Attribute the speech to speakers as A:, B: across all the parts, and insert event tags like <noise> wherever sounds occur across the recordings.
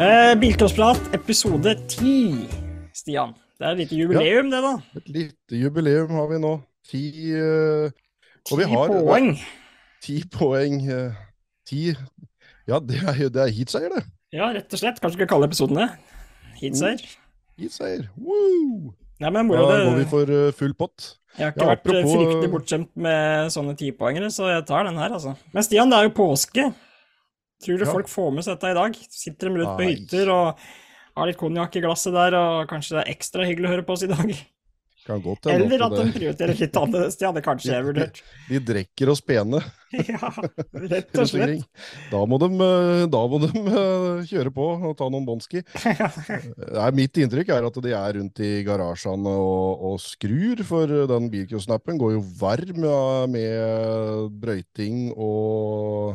A: Eh, Biltåsprat episode 10, Stian. Det er et lite jubileum, det, da.
B: Et lite jubileum har vi nå. Ti vi
A: Ti
B: har
A: poeng.
B: ti poeng. eh, Ti Ja, det er det er heatseier, det.
A: Ja, rett og slett. Kanskje vi skal kalle episoden det. Heatseier.
B: Heatseier. Woo!
A: Nei, men
B: Da
A: moro
B: går vi for full pott.
A: Jeg har ikke
B: Ja,
A: vært
B: apropos-
A: fryktelig bortskjemt med sånne tipoengere, så jeg tar den her, altså. Men Stian, det er jo påske. Tror du
B: Ja.
A: folk får med seg dette i dag? Sitter de rundt på hytter og har litt konjakk i glasset der, og kanskje det er ekstra hyggelig å høre på oss i dag?
B: Kan godt hende
A: Eller
B: at
A: de prioriterer litt annerledes. de hadde kanskje jeg vurdert.
B: de drikker oss pene. <laughs>
A: Ja, rett og <laughs> slett.
B: Da må de, eh, da må de eh, kjøre på og ta noen båndski. <laughs> Nei, Mitt inntrykk er at de er rundt i garasjene og, og skrur, for den bilcrossnappen går jo varm med brøyting og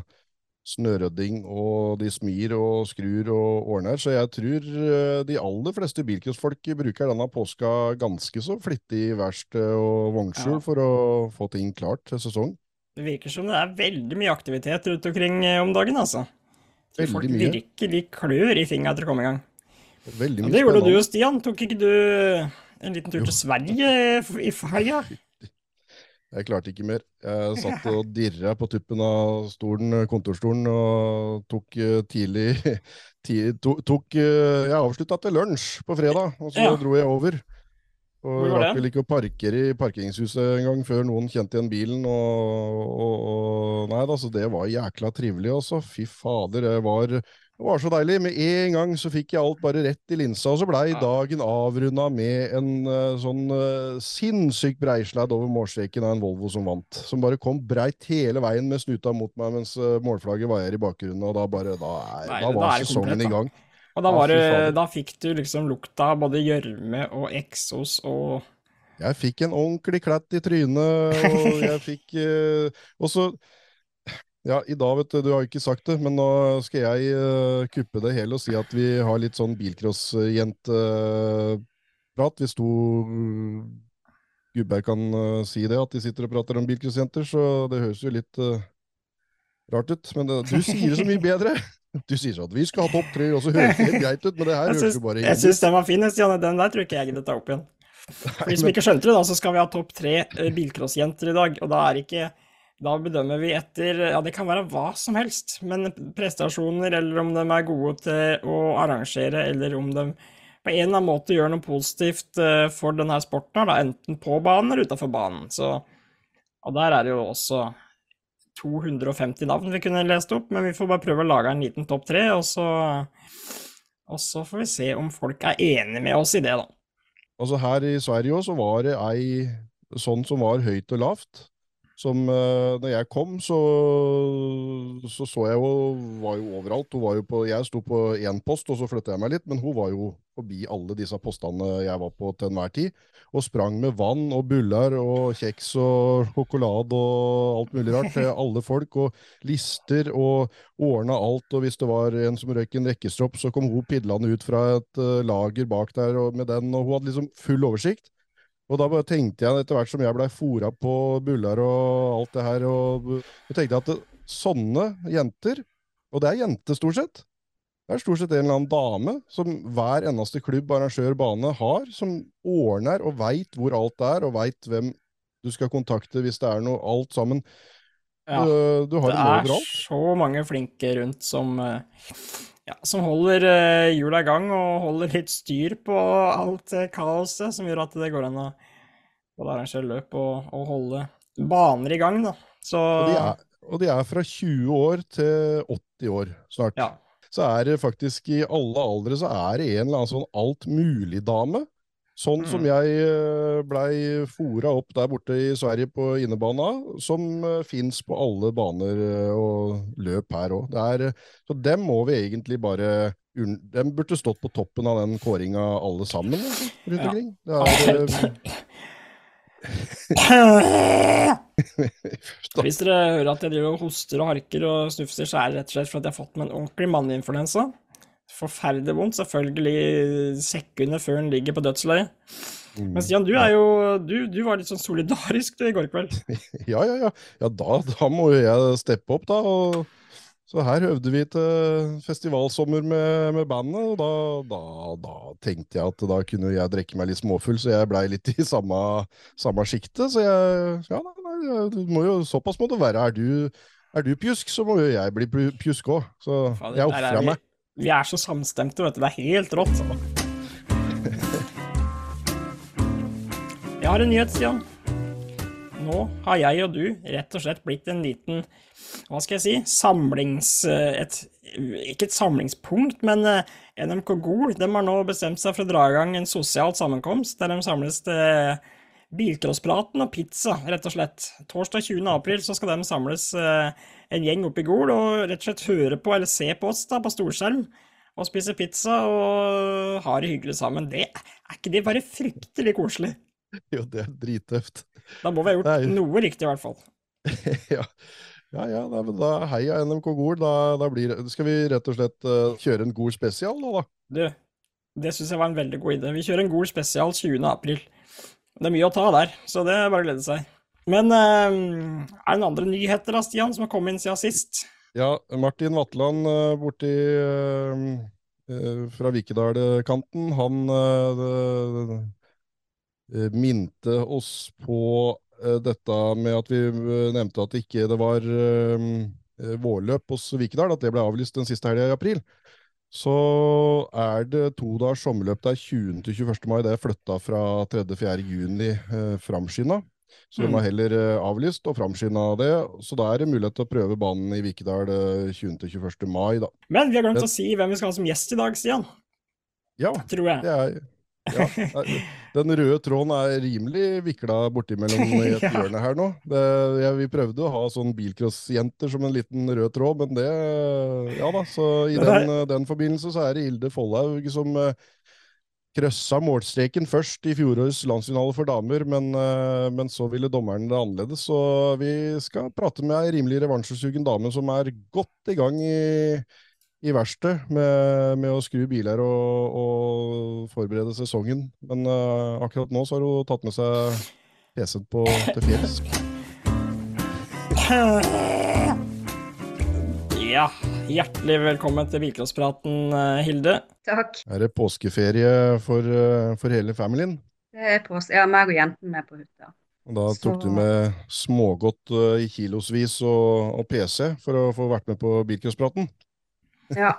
B: snørydding, og de smir og skrur og ordner. Så jeg tror eh, de aller fleste bilcrossfolk bruker denne påska ganske så flittig i verksted og vognskjul
A: Ja.
B: for å få ting klart til sesong.
A: Det virker som det er veldig mye aktivitet rundt omkring eh, om dagen, altså.
B: Veldig
A: folk
B: mye.
A: virkelig klør i fingra etter å komme i gang.
B: Veldig
A: Ja, det gjorde du og Stian. Tok ikke du en liten tur til Sverige i helga? <laughs>
B: Jeg klarte ikke mer. Jeg <laughs> satt og dirra på tuppen av stolen, kontorstolen og tok eh, tidlig <laughs> ti, to, tok, eh, Jeg avslutta til lunsj på fredag, og så
A: Ja.
B: dro jeg over. Og
A: Hvor var
B: rakk vel ikke å parkere i parkeringshuset engang før noen kjente igjen bilen. Og, og, og Nei da, så det var jækla trivelig, altså. Fy fader, det var, det var så deilig. Med en gang så fikk jeg alt bare rett i linsa, og så blei
A: Ja.
B: dagen avrunda med en uh, sånn uh, sinnssyk breisladd over målstreken av en Volvo som vant. Som bare kom breit hele veien med snuta mot meg mens uh, målflagget vaier i bakgrunnen, og da bare Da, er,
A: Nei,
B: da
A: da
B: var
A: er
B: sesongen
A: komplett,
B: i gang.
A: Og da, var da fikk du liksom lukta av både gjørme og eksos og
B: Jeg fikk en ordentlig klatt i trynet, og jeg fikk eh, Og så Ja, i dag, vet du, du har jo ikke sagt det, men nå skal jeg uh, kuppe det hele og si at vi har litt sånn bilcrossjenteprat. Hvis to gubber kan uh, si det, at de sitter og prater om bilcrossjenter, så det høres jo litt uh, rart ut. Men det, du sier det så mye bedre! Du sier sånn at vi skal ha topp tre, og så høres det helt greit ut, men det her høres jo bare
A: jeg syns den var fin, Stian. Den der tror ikke jeg gidder ta opp igjen. For de som ikke skjønte det, da, så skal vi ha topp tre bilcrossjenter i dag. Og da er ikke Da bedømmer vi etter Ja, det kan være hva som helst, men prestasjoner, eller om de er gode til å arrangere, eller om de på en eller annen måte gjør noe positivt eh, for denne sporten, da, enten på banen eller utafor banen. Så Og der er det jo også 250 navn vi kunne lest opp, men vi får bare prøve å lage en liten topp tre, og så og så får vi se om folk er enige med oss i det, da.
B: Altså her i Sverige så var det ei sånn som var høyt og lavt. Som uh, når jeg kom, så, så så jeg jo var jo overalt. Jo på, jeg sto på én post, og så flytta jeg meg litt, men hun var jo forbi alle disse postene jeg var på til enhver tid. Og sprang med vann og buller og kjeks og sjokolade og alt mulig rart til <laughs> alle folk. Og lister og ordna alt. Og hvis det var en som røyk en rekkestropp, så kom hun pidlende ut fra et uh, lager bak der og med den, og hun hadde liksom full oversikt. Og da tenkte jeg, etter hvert som jeg blei fora på buller og alt det her, og så tenkte jeg at det, sånne jenter, og det er jenter stort sett, det er stort sett en eller annen dame som hver eneste klubb, arrangør, bane har, som ordner og veit hvor alt er, og veit hvem du skal kontakte hvis det er noe, alt sammen.
A: Ja,
B: Du, du har
A: det er så mange flinke rundt som eh, ja, som holder eh, hjula i gang og holder litt styr på alt det kaoset som gjør at det går an å både arrangere løp og, og holde baner i gang, da. Så
B: Og de, er, og de er fra 20 år til 80 år snart.
A: ja.
B: så er det faktisk i alle aldre så er det en eller annen sånn altmulig-dame. Sånn som
A: Mm.
B: jeg eh, blei fora opp der borte i Sverige på innebana, som uh, fins på alle baner eh, og løp her òg. Så dem må vi egentlig bare Dem burde stått på toppen av den kåringa alle sammen, rundt
A: Ja.
B: omkring. Det er, <laughs>
A: Hvis dere hører at jeg driver og hoster og harker og snufser, så er det rett og slett for at jeg har fått meg en ordentlig manneinfluensa. Forferdelig vondt, selvfølgelig sekundet før den ligger på dødsleiet. Men Stian, du er jo du, du var litt sånn solidarisk i går kveld. <laughs>
B: Ja, ja, ja. Ja, da, da må jo jeg steppe opp, da. Og Så her øvde vi til festivalsommer med, med bandet, og da, da, da, tenkte jeg at da kunne jeg drikke meg litt småfull, så jeg blei litt i samme, samme sjiktet. Så jeg Ja, nei, må jo, såpass må det være. Er du, er du pjusk, så må jo jeg bli pjusk òg. Så jeg ofra meg.
A: Vi er så samstemte, vet du. Det er helt rått. Jeg har en nyhet, Stian. Nå har jeg og du rett og slett blitt en liten hva skal jeg si, samlings... eh, Et, ikke et samlingspunkt, men eh, NMK Gol de har nå bestemt seg for å dra i gang en sosial sammenkomst der de samles til bilcrosspraten og pizza, rett og slett. Torsdag 20. april så skal de samles eh, en gjeng oppe i Gol og rett og slett høre på eller se på oss da på storskjerm. Og spise pizza og ha det hyggelig sammen. Det, er ikke det bare fryktelig koselig?
B: Jo, det er drittøft.
A: Da må vi ha gjort
B: Nei.
A: noe riktig, i hvert fall. <laughs>
B: ja. Ja, ja, da, da heia NMK Gol. Da, da blir, skal vi rett og slett uh, kjøre en Gol spesial nå, da?
A: Du, det syns jeg var en veldig god idé. Vi kjører en Gol spesial 20. april. Det er mye å ta der, så det er bare å glede seg. Men eh, er det noen andre nyheter da, Stian, som har kommet inn siden sist?
B: Ja, Martin Vatland uh, borti eh, eh, fra Vikedal-kanten, han eh, eh, minte oss på eh, dette med at vi eh, nevnte at ikke det var eh, eh, vårløp hos Vikedal, at det ble avlyst den siste helga i april. Så er det to dagers sommerløp der 20. til 21. mai. Det er flytta fra 3.-4. juni eh, framskynda. Så de
A: Mm.
B: har heller eh, avlyst og framskynda det. Så da er det mulighet til å prøve banen i Vikedal eh, 20. til 21. mai, da.
A: Men vi har glemt
B: Det-
A: å si hvem vi skal ha som gjest i dag, Stian.
B: Ja,
A: Tror jeg.
B: det er ja, Den røde tråden er rimelig vikla bortimellom i <laughs> et
A: Ja.
B: hjørne her nå. Det, ja, vi prøvde å ha sånn bilcrossjenter som en liten rød tråd, men det Ja da, så i den, den forbindelse så er det Hilde Follhaug som uh, krøssa målstreken først i fjorårets landsfinale for damer, men, eh, men så ville dommeren det annerledes. Så vi skal prate med ei rimelig revansjesugen dame som er godt i gang i, i verkstedet med, med å skru biler og, og forberede sesongen. Men uh, akkurat nå så har hun tatt med seg PC-en på til fjells.
A: Ja, hjertelig velkommen til Bilcrosspraten, eh, Hilde.
C: Takk.
B: Er det påskeferie for, eh, for hele familien?
C: Det er pås ja, meg og jentene er på hytta.
B: Og da tok
C: Så-
B: du med smågodt i kilosvis og, og PC for å få vært med på bilcrosspraten? <laughs>
C: Ja.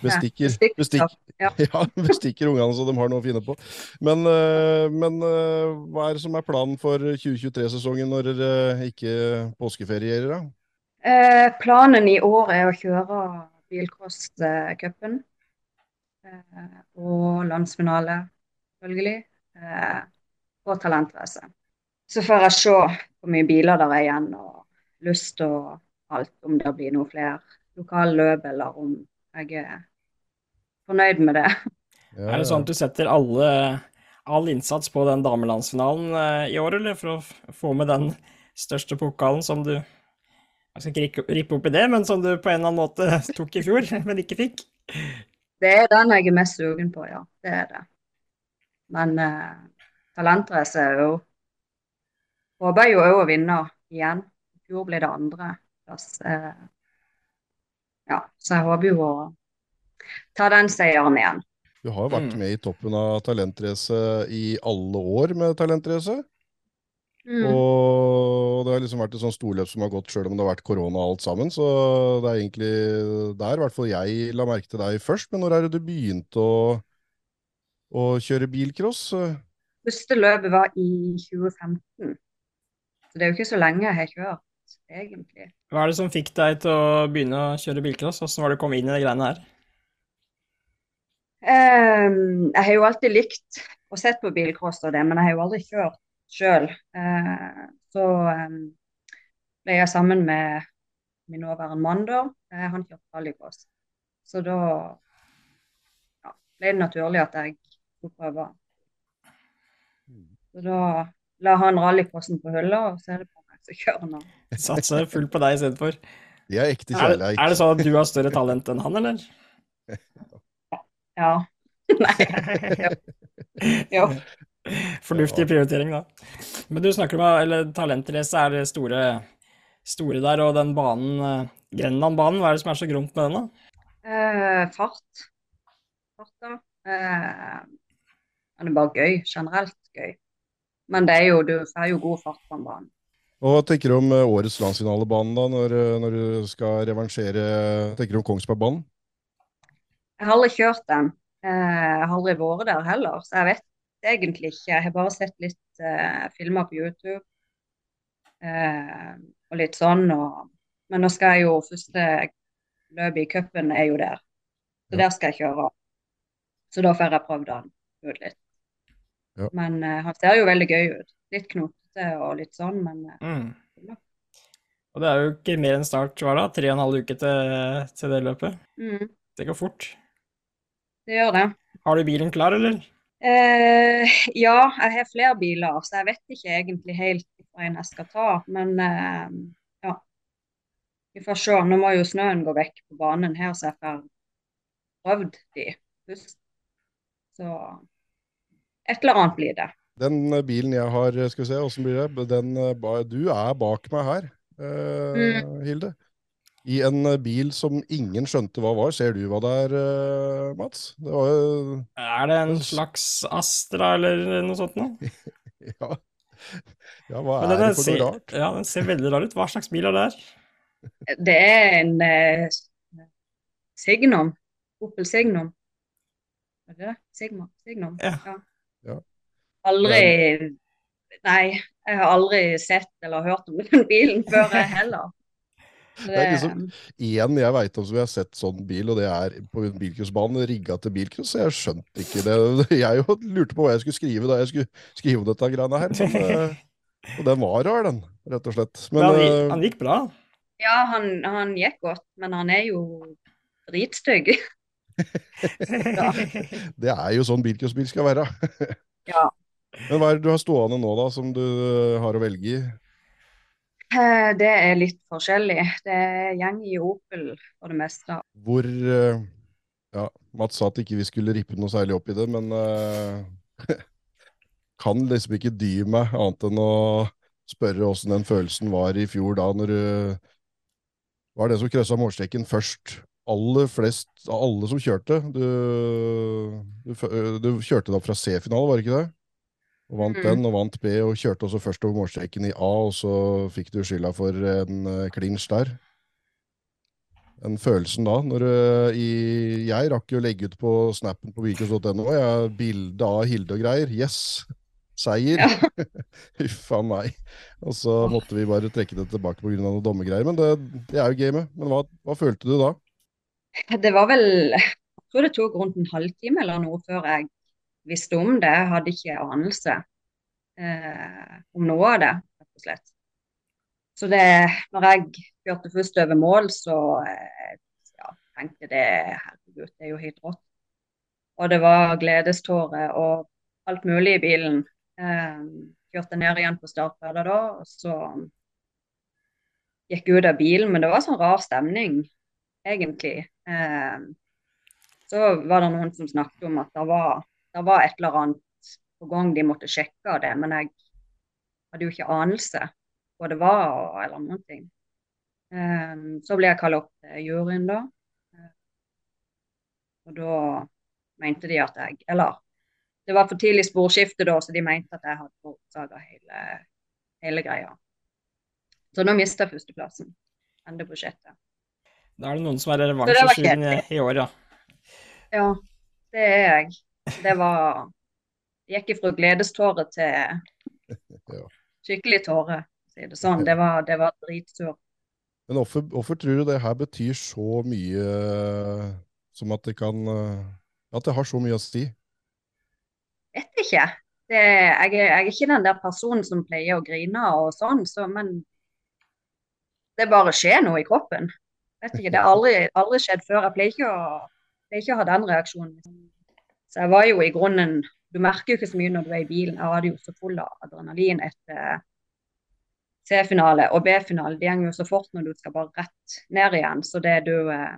B: Bestikker,
C: Bestikk,
B: bestikk,
C: ja. <laughs>
B: ja, bestikker ungene så de har noe å finne på. Men, eh, men eh, hva er det som er planen for 2023-sesongen når dere ikke påskeferierer? da?
C: Eh, planen i år er å kjøre bilcrosscupen eh, og landsfinale, selvfølgelig, eh, og talentrace. Så får jeg se hvor mye biler der er igjen, og lyst og alt, om det blir noe flere lokalløp, eller om jeg er fornøyd med det.
B: Ja,
A: Er det sånn at du setter alle, all innsats på den damelandsfinalen eh, i år, eller for å få med den største pokalen som du Jeg skal ikke rippe opp i det, men som du på en eller annen måte <laughs> tok i fjor, <laughs> men ikke fikk?
C: Det er den jeg er mest sugen på, ja. Det er det. Men eh, talentrace er jo Håper jo òg å vinne igjen. I fjor ble det andreplass. Eh, ja, så jeg håper jo å ta den seieren igjen.
B: Du har jo vært
A: Mm.
B: med i toppen av talentrace i alle år med talentrace.
C: Mm.
B: Og det har liksom vært et sånt storløp som har gått sjøl om det har vært korona og alt sammen. Så det er egentlig der i hvert fall jeg la merke til deg først. Men når er det du begynte å, å kjøre bilcross?
C: Første løpet var i 2015. Så det er jo ikke så lenge jeg har kjørt, egentlig.
A: Hva er det som fikk deg til å begynne å kjøre bilcross? Hvordan var det å komme inn i de greiene her?
C: Um, jeg har jo alltid likt og sett på bilcross og det, men jeg har jo aldri kjørt sjøl. så um, ble jeg sammen med min nåværende mann da. Uh, han kjørte rallycross. Så da ja, ble det naturlig at jeg tok prøver. Så da la han rallycrossen på hylla, og så er det bare kjør nå.
A: Satser fullt på deg istedenfor.
B: De er ekte
A: Er, det-
B: kjærleik.
A: er det sånn at du har større talent enn han, eller?
C: Ja. <laughs> Nei. Jo.
A: Fornuftig prioritering, da. Men du snakker om eller talentrace er store store der, og den banen, eh, Grenlandbanen, hva er det som er så gromt med den, da?
C: Eh, fart. Fart, da. Eh, den er bare gøy. Generelt gøy. Men det er jo, du får jo god fart på en bane.
B: Og Hva tenker du om eh, årets landsfinalebane, da, når, eh, når du skal revansjere Tenker du om Kongsbergbanen?
C: Jeg har aldri kjørt den. Eh, jeg har aldri vært der heller, så jeg vet egentlig ikke. Jeg har bare sett litt uh, filmer på YouTube uh, og litt sånn. Og, men nå skal jeg jo første løpet i cupen er jo der. Så
B: Ja.
C: der skal jeg kjøre. Så da får jeg prøvd den ut litt.
B: Ja.
C: Men uh, han ser jo veldig gøy ut. Litt knotete og litt sånn, men eh,
A: Mm.
C: Ja.
A: Og det er jo ikke mer enn start, hva da? Tre og en halv uke til, til det løpet.
C: mm,
A: Det går fort.
C: det gjør det.
A: Har du bilen klar, eller?
C: Uh, <laughs> ja, jeg har flere biler, så jeg vet ikke egentlig helt hva jeg skal ta. Men uh, ja. Vi får se. Nå må jo snøen gå vekk på banen her, så jeg får prøvd de først. Så et eller annet blir det.
B: Den eh, bilen jeg har, eh, skal vi se, åssen blir det? Den, eh, du er bak meg her, eh, Hilde. I en bil som ingen skjønte hva var. Ser du hva det er, Mats? Det var jo
A: Er det en slags Astra eller noe sånt noe? <laughs>
B: Ja. ja, hva er det for
A: ser,
B: noe rart?
A: Ja, den ser veldig rar ut. Hva slags bil er det her?
C: Det er en eh, Signum. Opel Signum. Er det det? Sigma? Signum?
A: Ja.
B: Ja.
C: Aldri Nei, jeg har aldri sett eller hørt om den bilen <laughs> før, jeg heller.
B: Det er liksom- Én jeg veit om som jeg har sett sånn bil, og det er på en bilcrossbane rigga til bilcross. så Jeg skjønte ikke det. <laughs> Jeg jo lurte på hva jeg skulle skrive da jeg skulle skrive om dette greiene her. Men, eh, <laughs> og den var rar, den, rett og slett. Men,
A: Men han,
B: eh,
A: han gikk bra.
C: Ja, han, han gikk godt, men han er jo dritstygg.
B: Det er jo sånn bilcrossbil skal være.
C: Ja.
B: Men hva er det du har stående nå, da, som du eh, har å velge i?
C: Eh, Det er litt forskjellig. Det går i Opel for det meste.
B: Hvor eh, Ja, Mats sa at ikke vi skulle rippe noe særlig opp i det, men uh, <laughs> kan liksom ikke dy meg annet enn å spørre åssen den følelsen var i fjor da, når du var det som krøssa målstreken først. Aller flest av alle som kjørte. Du, du, du kjørte da fra C-finale, var det ikke det? Og vant
C: mm.
B: den, og vant B, og kjørte også først over målstreken i A, og så fikk du skylda for en klinsj der. Den følelsen da, når du i Jeg rakk jo legge ut på snappen på har bilde av Hilde og greier. Yes! Seier!
C: Ja. <laughs>
B: Huff a meg. Og så måtte vi bare trekke det tilbake pga. noen dommergreier. Men det, det er jo gamet. Men hva, hva følte du da?
C: Det var vel Jeg tror det tok rundt en halvtime eller noe før jeg visste om det. Jeg hadde ikke anelse eh, om noe av det, rett og slett. Så det, når jeg kjørte først over mål, så eh, ja, tenkte jeg det Herregud, det er jo helt rått. Og det var gledestårer og alt mulig i bilen. Eh, kjørte ned igjen på startbredet da, og så gikk jeg ut av bilen. Men det var sånn rar stemning, egentlig. Eh, så var det noen som snakket om at det var, det var et eller annet på gang de måtte sjekke det, men jeg hadde jo ikke anelse hva det var eller noen ting. Eh, så ble jeg kalt opp til juryen da. Eh, og da mente de at jeg Eller det var for tidlig sporskifte da, så de mente at jeg hadde forårsaka hele, hele greia. Så nå mista jeg førsteplassen. endeprosjektet.
A: Da er det noen som er revansjesjuken i, i år, ja.
C: Ja, det er jeg. Det var Det gikk fra gledestårer til <laughs> skikkelig tåre, si det sånn. Det var, det var dritsurt.
B: Men hvorfor, hvorfor tror du det her betyr så mye som at det kan At det har så mye å si?
C: Vet ikke. Det, jeg, jeg er ikke den der personen som pleier å grine og sånn, så, men det bare skjer noe i kroppen. Vet ikke, Det har aldri, aldri skjedd før. Jeg pleier ikke, ikke å ha den reaksjonen. Så jeg var jo i grunnen Du merker jo ikke så mye når du er i bilen. Jeg hadde jo så full av adrenalin etter C-finale og B-finale. Det går jo så fort når du skal bare rett ned igjen. Så det du eh,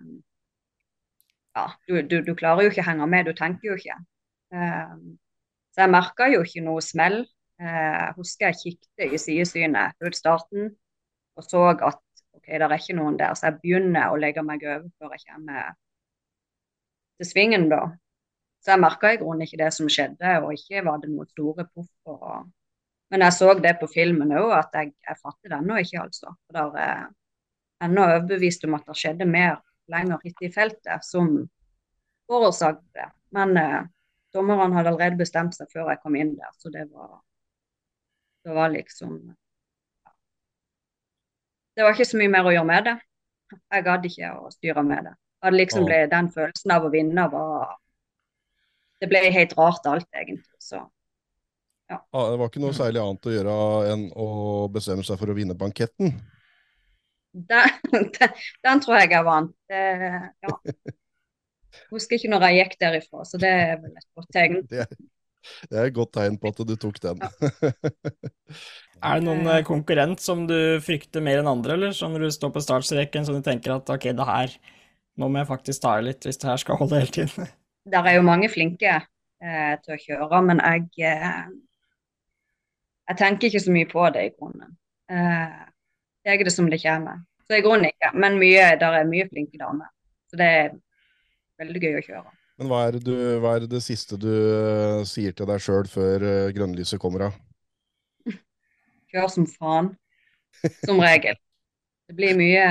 C: Ja, du, du, du klarer jo ikke å henge med. Du tenker jo ikke. Eh, så jeg merka jo ikke noe smell. Eh, Jeg husker jeg kikket i sidesynet ut starten. og så at ok, det er ikke noen der, så jeg begynner å legge meg over før jeg kommer til svingen, da. Så jeg merka i grunnen ikke det som skjedde, og ikke var det noen store puffer. Og... Men jeg så det på filmen òg, at jeg, jeg fatter det ennå ikke, altså. For der er ennå overbevist om at det skjedde mer lenger hit i feltet som forårsaket det. Men eh, dommerne hadde allerede bestemt seg før jeg kom inn der, så det var Det var liksom. Det var ikke så mye mer å gjøre med det. Jeg gadd ikke å styre med det. Hadde liksom ble, Den følelsen av å vinne var Det ble helt rart alt, egentlig. Så ja.
B: Ah, det var ikke noe særlig annet å gjøre enn å bestemme seg for å vinne banketten?
C: Den, den, <laughs> den tror jeg jeg vant. ja. <laughs> Husker ikke når jeg gikk derifra, så det er vel et godt tegn.
B: Det det er et godt tegn på at du tok den. Ja. <laughs>
A: er det noen eh, konkurrent som du frykter mer enn andre, eller som du står på startstreken som du tenker at ok, det her nå må jeg faktisk ta i litt hvis det her skal holde hele tiden? <laughs>
C: Der er jo mange flinke eh, til å kjøre, men jeg eh, jeg tenker ikke så mye på det i grunnen. Eh, jeg er det som det kommer. Så i grunnen ikke, men mye, der er mye flinke damer. Så det er veldig gøy å kjøre.
B: Men hva er, du, hva er det siste du uh, sier til deg sjøl før uh, grønnlyset kommer av?
C: Kjør som faen. Som regel. Det blir mye,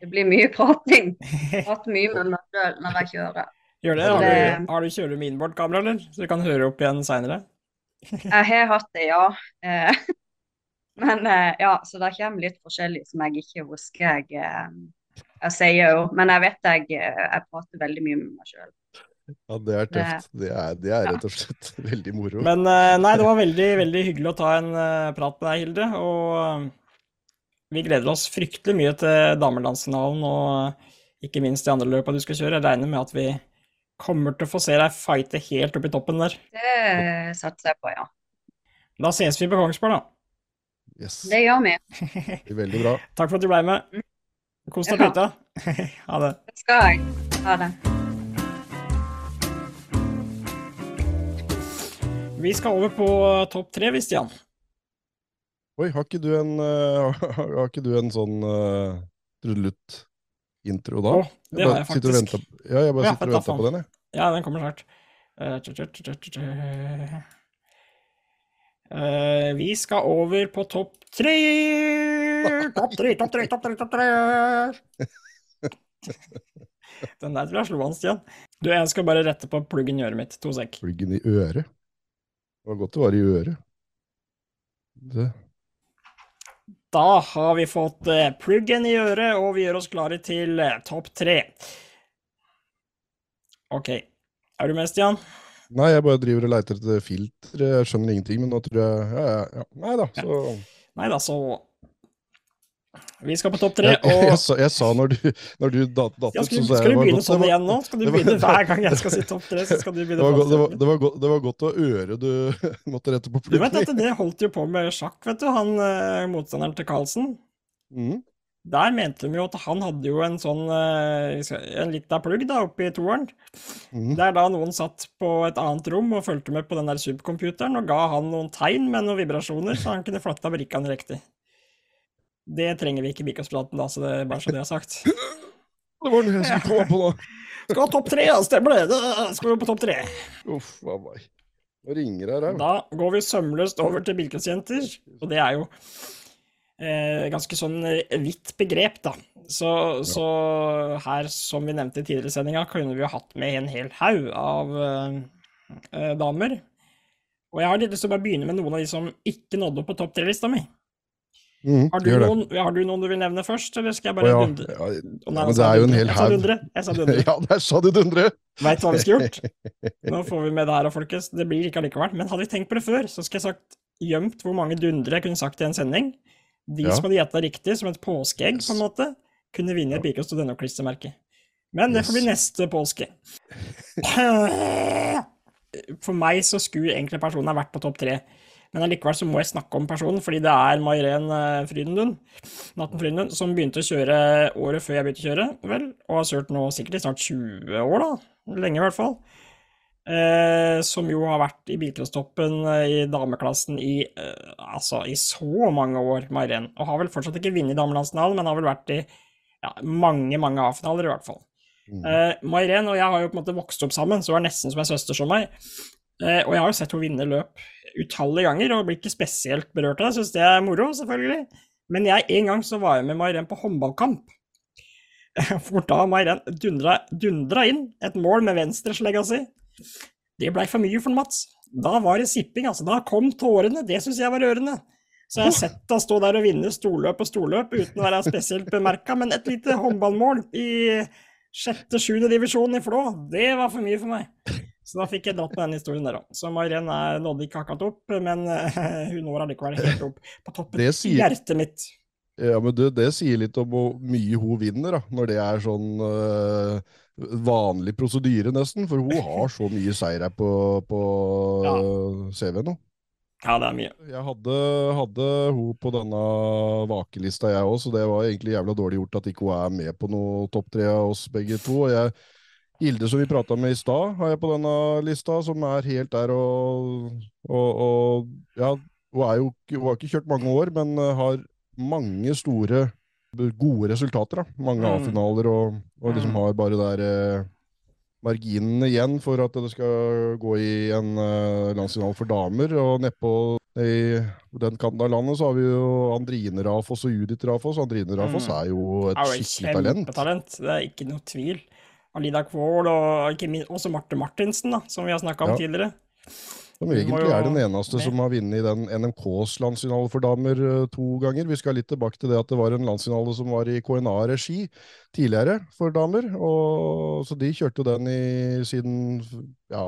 C: det blir mye prating. <laughs> Prater mye med meg sjøl når jeg kjører.
A: Gjør det? Har du, har du kjører med innbordkamera, eller? Så du kan høre opp igjen seinere? <laughs>
C: jeg har hatt det, ja. Eh, <laughs> men ja, så det kommer litt forskjellig som jeg ikke husker jeg jeg sier jo, men jeg vet jeg, jeg prater veldig mye med meg sjøl.
B: Ja, det er tøft. Det er, det er, rett og slett <laughs> veldig moro.
A: Men eh, nei, det var veldig, veldig hyggelig å ta en uh, prat med deg, Hilde. Og uh, vi gleder oss fryktelig mye til damelandsfinalen og ikke minst de andre løpene du skal kjøre. Jeg regner med at vi kommer til å få se deg fighte helt opp i toppen der.
C: Det satser jeg på, ja.
A: Da ses vi på Kongsberg, da.
B: Yes.
C: Det gjør vi.
B: Det veldig bra.
A: Takk for at du ble med. Mm. Kos deg på hytta. <laughs> ha det.
C: Det skal jeg. Ha det.
A: Vi skal over på topp tre, Stian.
B: Oi, har ikke du en, <laughs> uh, har ikke du en sånn uh, trudelutt-intro da?
A: Oh, det har jeg faktisk.
B: ja, jeg bare sitter og venter på den, jeg.
A: Ja, den kommer snart. Uh, vi skal over på topp tre! Topp tre, topp tre, topp tre, topp tre! <laughs> Den der tror jeg slo an, Stian. Du, jeg skal bare rette på pluggen i øret mitt. To sek.
B: Pluggen i øret? Det var godt det var i øret. Det.
A: Da har vi fått uh, pluggen i øret, og vi gjør oss klare til uh, topp tre. OK. Er du med, Stian?
B: Nei, jeg bare driver og leiter etter filter. Jeg skjønner ingenting, men nå tror jeg Ja, ja, ja. Nei da, så
A: Nei da, så Vi skal på topp tre,
B: og jeg, jeg, sa, jeg, sa, når du, når du dat
A: ja, skal, så Skal du begynne sånn igjen nå? Skal du begynne hver gang jeg skal si topp tre, så skal du begynne
B: det var, det, var, det, var godt, det var godt å øre du <laughs> måtte rette på
A: pluggen. Du vet at det holdt jo på med sjakk, vet du, han eh, motstanderen til Carlsen.
B: Mm.
A: Der mente de jo at han hadde jo en sånn eh, en lita plugg da, oppe i toeren. Mm. Der da noen satt på et annet rom og fulgte med på den der subcomputeren og ga han noen tegn med noen vibrasjoner, så han kunne flatta brikkene riktig. Det trenger vi ikke i da, så det er bare så det er sagt.
B: Det var det jeg skulle komme på, da. <laughs>
A: Skal ha topp tre, ja, stemmer det. Da skal vi på topp tre.
B: Uff a meg. Nå ringer det her.
A: Da går vi sømløst over til Bilkåsjenter, og det er jo eh, ganske sånn hvitt vidt begrep, da. Så, ja. så, her, som vi nevnte i tidligere sendinga, kunne vi jo hatt med en hel haug av eh, eh, damer. Og jeg har litt lyst til å bare begynne med noen av de som ikke nådde opp på topp tre-lista mi.
B: Mm,
A: har, du noen, har, du noen, du vil nevne først, eller skal jeg bare
B: ja,
A: dundre?
B: Ja, ja, men det er jo en hel haug.
A: Jeg sa dundre. <laughs>
B: ja, der sa du dundre!
A: Veit hva vi skulle gjort? <laughs> Nå får vi med det her, folkens. Det blir ikke allikevel. Men hadde vi tenkt på det før, så skulle jeg sagt gjemt hvor mange dundre jeg kunne sagt i en sending. De ja. som hadde gjetta riktig, som et påskeegg, på en måte, kunne vinne et Birkos Studeno-klistremerke. Men det får bli neste påske. <laughs> For meg så skulle egentlig personen ha vært på topp tre. Men allikevel så må jeg snakke om personen, fordi det er Mairen eh, Frydenlund, Natten Frydenlund, som begynte å kjøre året før jeg begynte å kjøre, vel, og har kjørt nå sikkert i snart 20 år, da. Lenge i hvert fall. Eh, som jo har vært i bilcrosstoppen eh, i dameklassen i, eh, altså, i så mange år, Mairen. Og har vel fortsatt ikke vunnet damelandsfinalen, men har vel vært i ja, mange, mange A-finaler, i hvert fall. Mm. Eh, Mairen og jeg har jo på en måte vokst opp sammen, så hun er nesten som en søster som meg. Eh, og jeg har jo sett henne vinne løp utallige ganger, og blir ikke spesielt berørt av det. Syns det er moro, selvfølgelig. Men jeg, en gang så var jeg med Mairen på håndballkamp. <laughs> For da Mairen dundra, dundra inn et mål med venstreslegga si. Det blei for mye for Mats. Da var det sipping, altså. Da kom tårene. Det syns jeg var rørende. Så jeg har sett deg stå der og vinne storløp og storløp uten å være spesielt bemerka, men et lite håndballmål i sjette-sjuende divisjon i Flå, det var for mye for meg. Så da fikk jeg dratt med den historien der òg. Så Mairen nådde ikke akkurat opp, men hun når allikevel helt opp på toppen i hjertet mitt.
B: Ja, men du, det sier litt om hvor mye hun vinner, da, når det er sånn uh vanlig prosedyre, nesten. For hun har så mye seire på, på ja. CV nå.
A: Ja, det er mye.
B: Jeg hadde, hadde hun på denne vakelista, jeg òg, så det var egentlig jævla dårlig gjort at ikke hun er med på noe topp tre av oss begge to. og jeg Hilde, som vi prata med i stad, har jeg på denne lista, som er helt der og, og, og Ja, hun, jo, hun har ikke kjørt mange år, men har mange store gode resultater. da. Mange mm. A-finaler, og, og, liksom mm. har bare der eh, marginene igjen for at det skal gå i en eh, landsfinale for damer. Og nedpå i den kanten av landet så har vi jo Andrine Rafoss og Judith Rafoss. Andrine Rafoss mm. er jo et skikkelig talent.
A: Det er ikke noe tvil. Alida Kvål og ikke minst også Marte Martinsen, da, som vi har snakka om ja. tidligere.
B: Som egentlig er den eneste som har vunnet i den NMKs landsfinale for damer uh, to ganger. Vi skal litt tilbake til det at det var en landsfinale som var i KNA-regi tidligere for damer. Og, så de kjørte den i siden ja,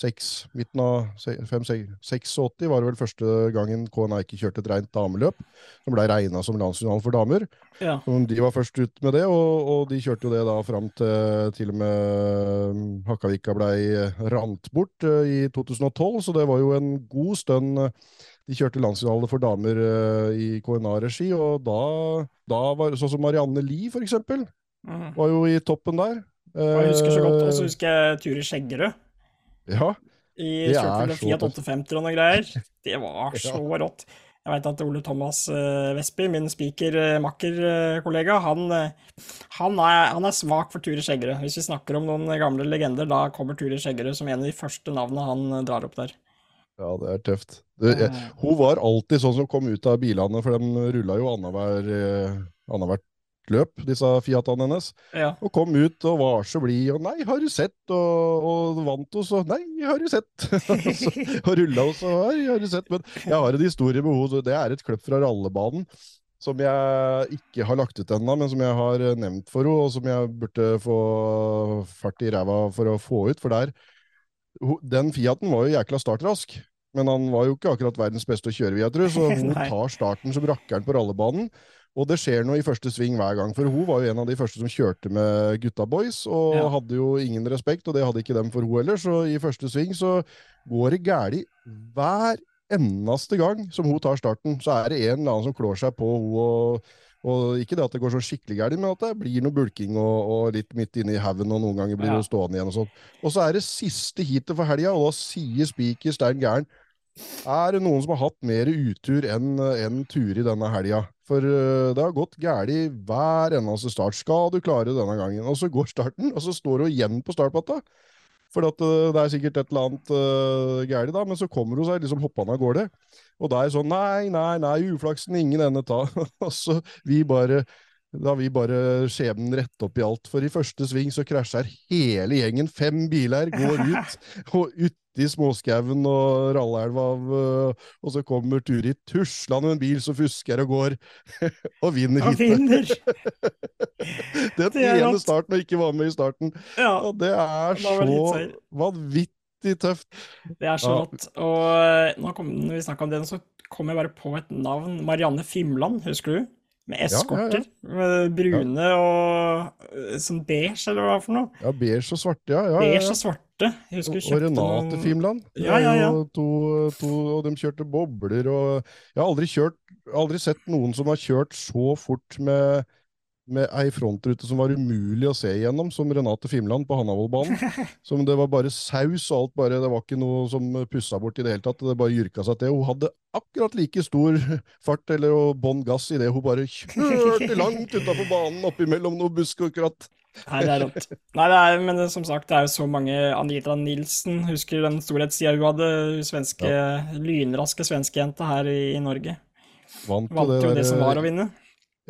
B: 6, midten av 86 var det vel første gangen KNA ikke kjørte et rent dameløp, som ble regna som landsfinalen for damer. Ja. De var først ut med det, og, og, de kjørte jo det da fram til til og med mm, Hakkavika ble rant bort uh, i 2012, så det var jo en god stund de kjørte landsfinale for damer i KNA-regi, og da, da var sånn som Marianne Lie, for eksempel, mm. var jo i toppen der.
A: Jeg husker så godt, og så husker jeg Turi Skjeggerød.
B: Ja,
A: I kjørte Fiat 850 og noe greier. <laughs> Det var så rått. Jeg veit at Ole Thomas Vestby, min spikermakker-kollega, uh, han, uh, han, han, er svak for Ture Skjeggerud. Hvis vi snakker om noen gamle legender, da kommer Ture Skjeggerud som en av de første navnene han drar opp der.
B: Ja, det er tøft. Det, jeg, hun var alltid sånn som kom ut av bilene, for de rulla jo annethvert løp, disse Fiatene hennes. Ja. Og kom ut og var så blid. Og 'nei, har du sett?' Og, og vant hos og 'nei, har du sett?' <laughs> og rulla hos og 'nei, har du sett?' Men jeg har en historie med henne. Det er et kløpp fra rallebanen som jeg ikke har lagt ut ennå, men som jeg har nevnt for henne, og som jeg burde få fart i ræva for å få ut. For der Den Fiaten var jo jækla startrask. Men han var jo ikke akkurat verdens beste å kjøre, vil jeg tro, så <laughs> hun tar starten som rakkeren på rallebanen. Og det skjer noe i første sving hver gang, for hun var jo en av de første som kjørte med gutta boys, og ja. hadde jo ingen respekt, og det hadde ikke dem for hun heller, så i første sving så går det galt hver eneste gang som hun tar starten. Så er det en eller annen som klår seg på hun og og ikke det at det går så skikkelig galt, men at det blir noe bulking og, og litt midt inne i haugen, og noen ganger blir hun stående igjen og sånn. Og så er det siste heatet for helga, og da sier Spiker Stein Gæren er det noen som har hatt mer utur enn en tur i denne helga? For uh, det har gått galt hver eneste start. Skal du klare denne gangen? Og så går starten, og så står hun igjen på startplata. For at, uh, det er sikkert et eller annet uh, galt, da, men så kommer hun seg liksom hoppende av gårde. Og da er det sånn Nei, nei, nei, uflaksen ingen ende ta. <laughs> altså, vi bare da vi bare skjebnen rett opp i alt. For i første sving så krasjer hele gjengen. Fem biler går <laughs> ut, og uti småskauen og Rallelva øh, Og så kommer Turid tuslende med en bil som fusker og går, <laughs> og vinner
A: heatet. <laughs>
B: Den ene starten og ikke var med i starten. Ja, og det er så vanvittig tøft.
A: Det er så rått. Ja. Og øh, nå kom, når vi snakka om det, så kom jeg bare på et navn. Marianne Fimland, husker du? Med eskorter. Ja, ja, ja. Brune og sånn beige, eller hva for noe.
B: Ja, beige og svarte, ja.
A: beige og svarte. Jeg husker
B: og, og Renate noen... Fimland.
A: Ja, ja, ja.
B: To, to, og de kjørte bobler og Jeg har aldri kjørt Aldri sett noen som har kjørt så fort med med ei frontrute som var umulig å se igjennom, som Renate Fimland på Hannavollbanen. <laughs> Som det var bare saus og alt, bare, det var ikke noe som pussa bort i det hele tatt. Det bare jyrka seg til. Hun hadde akkurat like stor fart eller bånn gass idet hun bare kjørte langt utafor banen oppimellom noe busk og kratt.
A: Nei, det er rått. Nei, det er, men det, som sagt, det er jo så mange Anita Nilsen, husker den storhetssida hun hadde, svenske, lynraske svenskejenta her i, i Norge.
B: Vant,
A: Vant
B: det
A: jo det som var å vinne.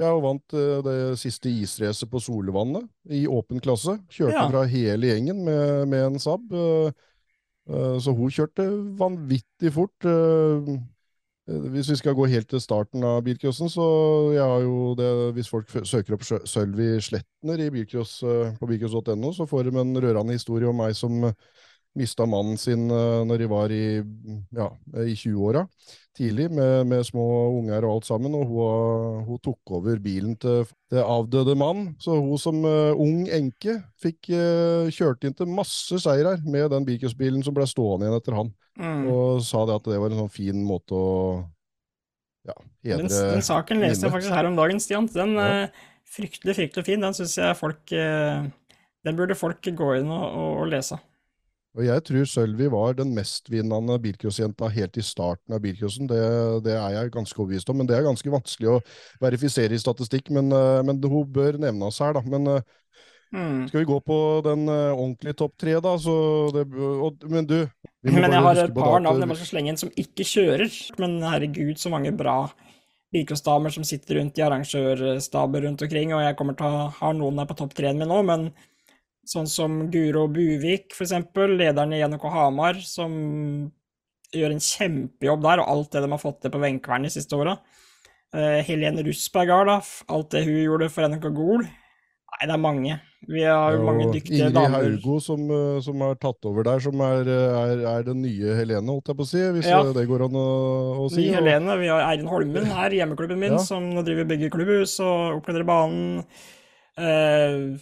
B: Ja, og vant eh, det siste isracet på Solvannet i åpen klasse. Kjørte
A: Ja.
B: fra hele gjengen med, med en Saab. eh, eh, så hun kjørte vanvittig fort. hvis vi skal gå helt til starten av bilcrossen, så jeg har jo det Hvis folk søker opp Sølvi Sletner i bilcross, på bilcross.no, så får de en rørende historie om meg som mista mannen sin uh, når de var i, ja, i 20-åra tidlig, med, med små unger og alt sammen, og hun, hun tok over bilen til, til avdøde mann. Så hun som uh, ung enke fikk uh, kjørt inn til masse seirer med den bilcrossbilen som ble stående igjen etter han,
A: Mm.
B: og sa det at det var en sånn fin måte å ja,
A: Den,
B: hedre
A: den saken leste jeg faktisk her om dagen, Stian. Den
B: Ja.
A: eh, fryktelig, fryktelig fin. Den syns jeg folk eh, Den burde folk gå inn og, og, og lese.
B: Og jeg tror Sølvi var den mestvinnende bilcrossjenta helt i starten av bilcrossen. Det, det er jeg ganske overbevist om, men det er ganske vanskelig å verifisere i statistikk. Men, eh, men hun bør nevnes her, da. Men eh,
A: Mm.
B: skal vi gå på den eh, ordentlige topp tre, da? Så det, og, men du
A: Men jeg har et par navn jeg bare skal slenge inn som ikke kjører. Men herregud, så mange bra bilcrossdamer som sitter rundt i arrangørstaber rundt omkring. Og jeg kommer til å ha noen der på topp tre-en min nå, men sånn som Guro Buvik, eksempel, lederen i NHK Hamar, som gjør en kjempejobb der, og alt det de har fått til på Venkvern de siste åra. Uh, Helene Russberg har da, alt det hun gjorde for NHK Gol. Nei, det er mange. Vi har jo mange dyktige
B: Ingrid
A: damer.
B: Haugo som, eh, som har tatt over der, som er, eh, er, er den nye Helene, holdt jeg på å si, hvis
A: Ja.
B: det går an å, å si.
A: Ny Helene, vi har Eirin Holmen her, hjemmeklubben min,
B: Ja.
A: som nå driver begge klubbhus og opplever banen. Eh,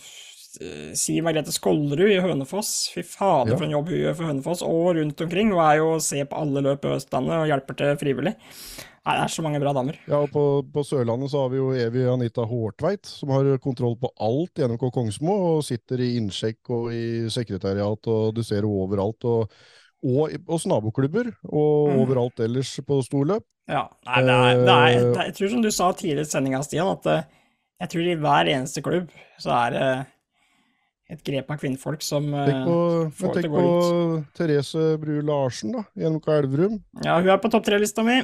A: Siv Margrethe Skollerud i Hønefoss. Fy fader,
B: Ja.
A: for en jobb hun gjør for Hønefoss og rundt omkring. Hun er jo å se på alle løp i Østlandet og hjelper til frivillig. Nei, det er så mange bra damer.
B: Ja, og på, på Sørlandet så har vi jo Evy Anita Hårtveit, som har kontroll på alt i NMK Kongsmo, og sitter i innsjekk og i sekretariat, og du ser henne overalt. Og, og hos naboklubber, og
A: Mm.
B: overalt ellers på storløp.
A: Ja, nei, det er, det er,
B: Eh,
A: det er, jeg tror som du sa tidligere i sendinga, Stian, at eh, jeg tror i hver eneste klubb så er det et grep av kvinnfolk som eh,
B: Tenk på,
A: får
B: men
A: det
B: tenk
A: ut. Tenk
B: på Therese Bru Larsen, da, NMK Elverum.
A: Ja, hun er på topp tre-lista mi,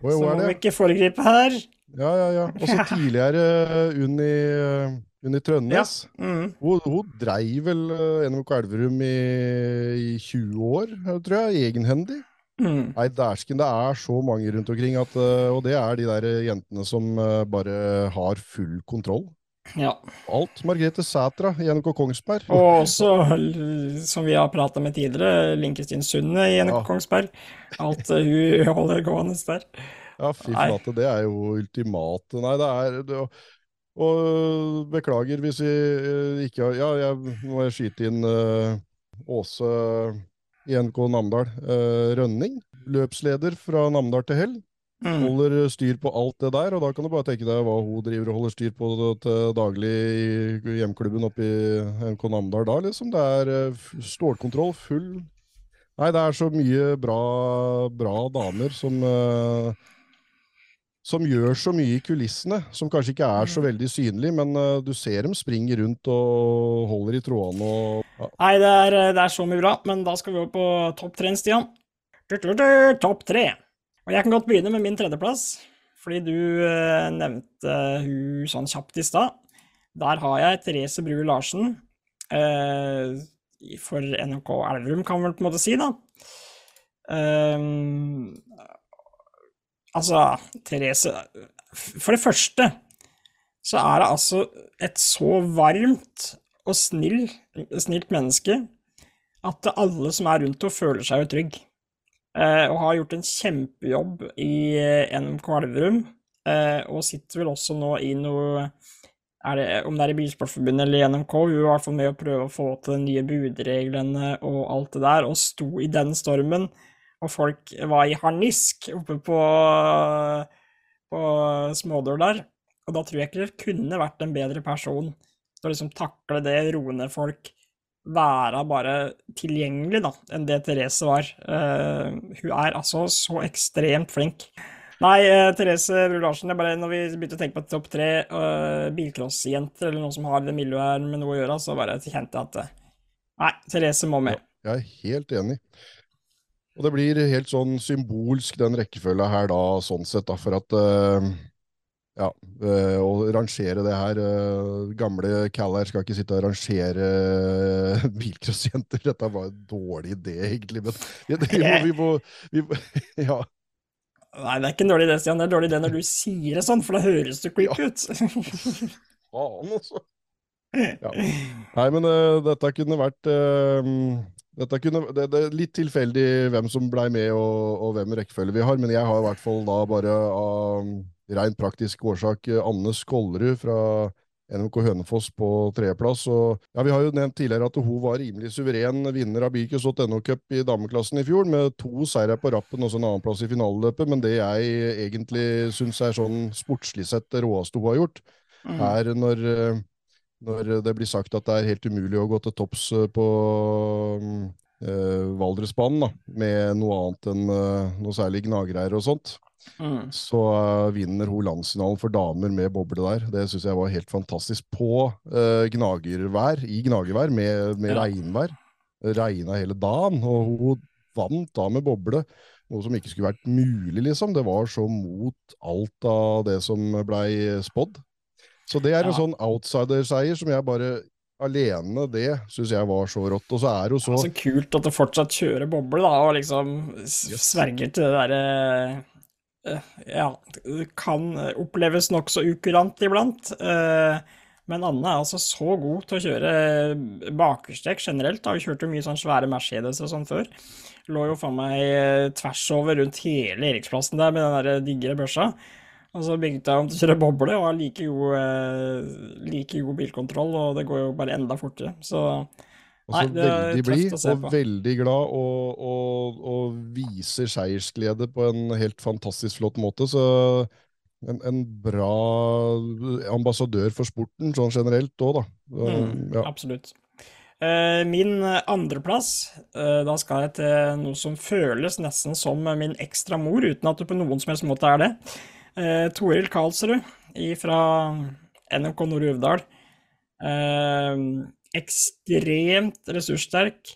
B: Oi,
A: så må vi ikke foregripe her.
B: Ja, ja, ja. Og så <laughs> tidligere Unni, eh, Unni Trønnes.
A: Mm.
B: Hun, hun dreiv vel eh, NMK Elverum i, i 20 år, eh, tror jeg, egenhendig.
A: Mm.
B: Nei, dæsken, det er så mange rundt omkring, at, eh, og det er de der jentene som eh, bare har full kontroll.
A: Ja.
B: Alt. Margrethe Sætra i NK Kongsberg.
A: Og også, som vi har prata med tidligere, Linn-Kristin Sunde i NRK
B: Ja.
A: Kongsberg. Alt eh, hun <laughs> holder gående der.
B: Ja, fy flate, det er jo ultimate. Nei, det er det, og, og beklager hvis vi eh, ikke har Ja, jeg må skyte inn uh, Åse i NK Namdal. uh, Rønning. Løpsleder fra Namdal til Hell.
A: Mm.
B: Holder styr på alt det der, og da kan du bare tenke deg hva hun driver og holder styr på til daglig i hjemklubben oppe i NK Namdal da, liksom. Det er eh, stålkontroll, full Nei, det er så mye bra, bra damer som uh, som gjør så mye i kulissene, som kanskje ikke er så veldig synlig, men uh, du ser dem springe rundt og holder i trådene og ja.
A: Nei, det er, det er så mye bra, men da skal vi over på topp tre, Stian. Topp tre. Og jeg kan godt begynne med min tredjeplass, fordi du eh, nevnte hun sånn kjapt i stad. Der har jeg Therese Brue Larsen, eh, for NRK Elverum, kan man vel på en måte si, da. Ehm, altså, Therese For det første så er det altså et så varmt og snill, snilt menneske at alle som er rundt henne, føler seg jo trygg. Eh, og har gjort en kjempejobb i eh, NMK Elverum, eh, og sitter vel også nå i noe er det, Om det er i Bilsportforbundet eller i NMK, hun var i hvert fall med å prøve å få til de nye budreglene og alt det der, og sto i den stormen, og folk var i harnisk oppe på, på Smådør der. Og da tror jeg ikke det kunne vært en bedre person til å liksom takle det, roe ned folk, være bare tilgjengelig, da, enn det Therese var. Uh, hun er altså så ekstremt flink. Nei, uh, Therese Bru Larsen, når vi begynte å tenke på topp tre uh, bilcrossjenter, eller noen som har det miljøet her med noe å gjøre, så bare kjente jeg at Nei, Therese må med.
B: Ja, jeg er helt enig. Og det blir helt sånn symbolsk, den rekkefølga her, da, sånn sett, da, for at ja, og å rangere det her øh, Gamle Cal her skal ikke sitte og rangere øh, <laughs> bilcrossjenter. Dette var en dårlig idé, egentlig, men det, det, vi må, vi må <laughs> Ja.
A: Nei, det er ikke en dårlig idé, Stian. Det er en dårlig idé når du sier det sånn, for da høres det creepy ja. ut. <laughs>
B: Faen, altså. Ja. Nei, men uh, dette kunne vært uh, dette kunne, det, det, er litt tilfeldig hvem som blei med og, og hvem rekkefølge vi har, men jeg har i hvert fall da bare uh, rent praktisk årsak eh, Anne Skollerud fra NMK Hønefoss på tredjeplass. Ja, vi har jo nevnt tidligere at hun var rimelig suveren vinner av Birkus.no Cup i dameklassen i fjor, med to seire på rappen og en annenplass i finaleløpet. Men det jeg egentlig syns er sånn sportslig sett det råeste hun har gjort, mm. er når, eh, når, det blir sagt at det er helt umulig å gå til topps eh, på uh, Valdresbanen med noe annet enn uh, noe særlig gnagreier og sånt. Mm. Så vinner hun landsfinalen for damer med boble der. Det syns jeg var helt fantastisk. På uh, gnagervær, i gnagervær, med, med ja. regnvær. Regna hele dagen, og hun vant da med boble. Noe som ikke skulle vært mulig, liksom. Det var så mot alt av det som blei spådd. Så det er en sånn outsider-seier som jeg bare alene, det syns jeg var så rått. Og så er det jo så
A: ja, Så kult at du fortsatt kjører boble, da, og liksom sverger til det derre Eh, ja, kan oppleves nokså ukurant iblant. Eh, men Anne er altså så god til å kjøre bakerstrekk generelt. Har jo kjørt mye sånn svære Mercedes og sånn før. Lå jo faen meg eh, tvers over rundt hele Eriksplassen der med den der digre børsa. Og så bygde jeg om til å kjøre boble og har like god, like god bilkontroll, og det går jo bare enda fortere. Så
B: Nei, er veldig blid og veldig glad, og, og, og, viser seiersglede på en helt fantastisk flott måte. Så en, en bra ambassadør for sporten sånn generelt òg, da.
A: Mm, ja. Absolutt. Uh, min andreplass, uh, da skal jeg til noe som føles nesten som min ekstra mor, uten at det på noen som helst måte er det. Uh, Toril Karlsrud fra NMK Nord-Uvdal. Ekstremt ressurssterk.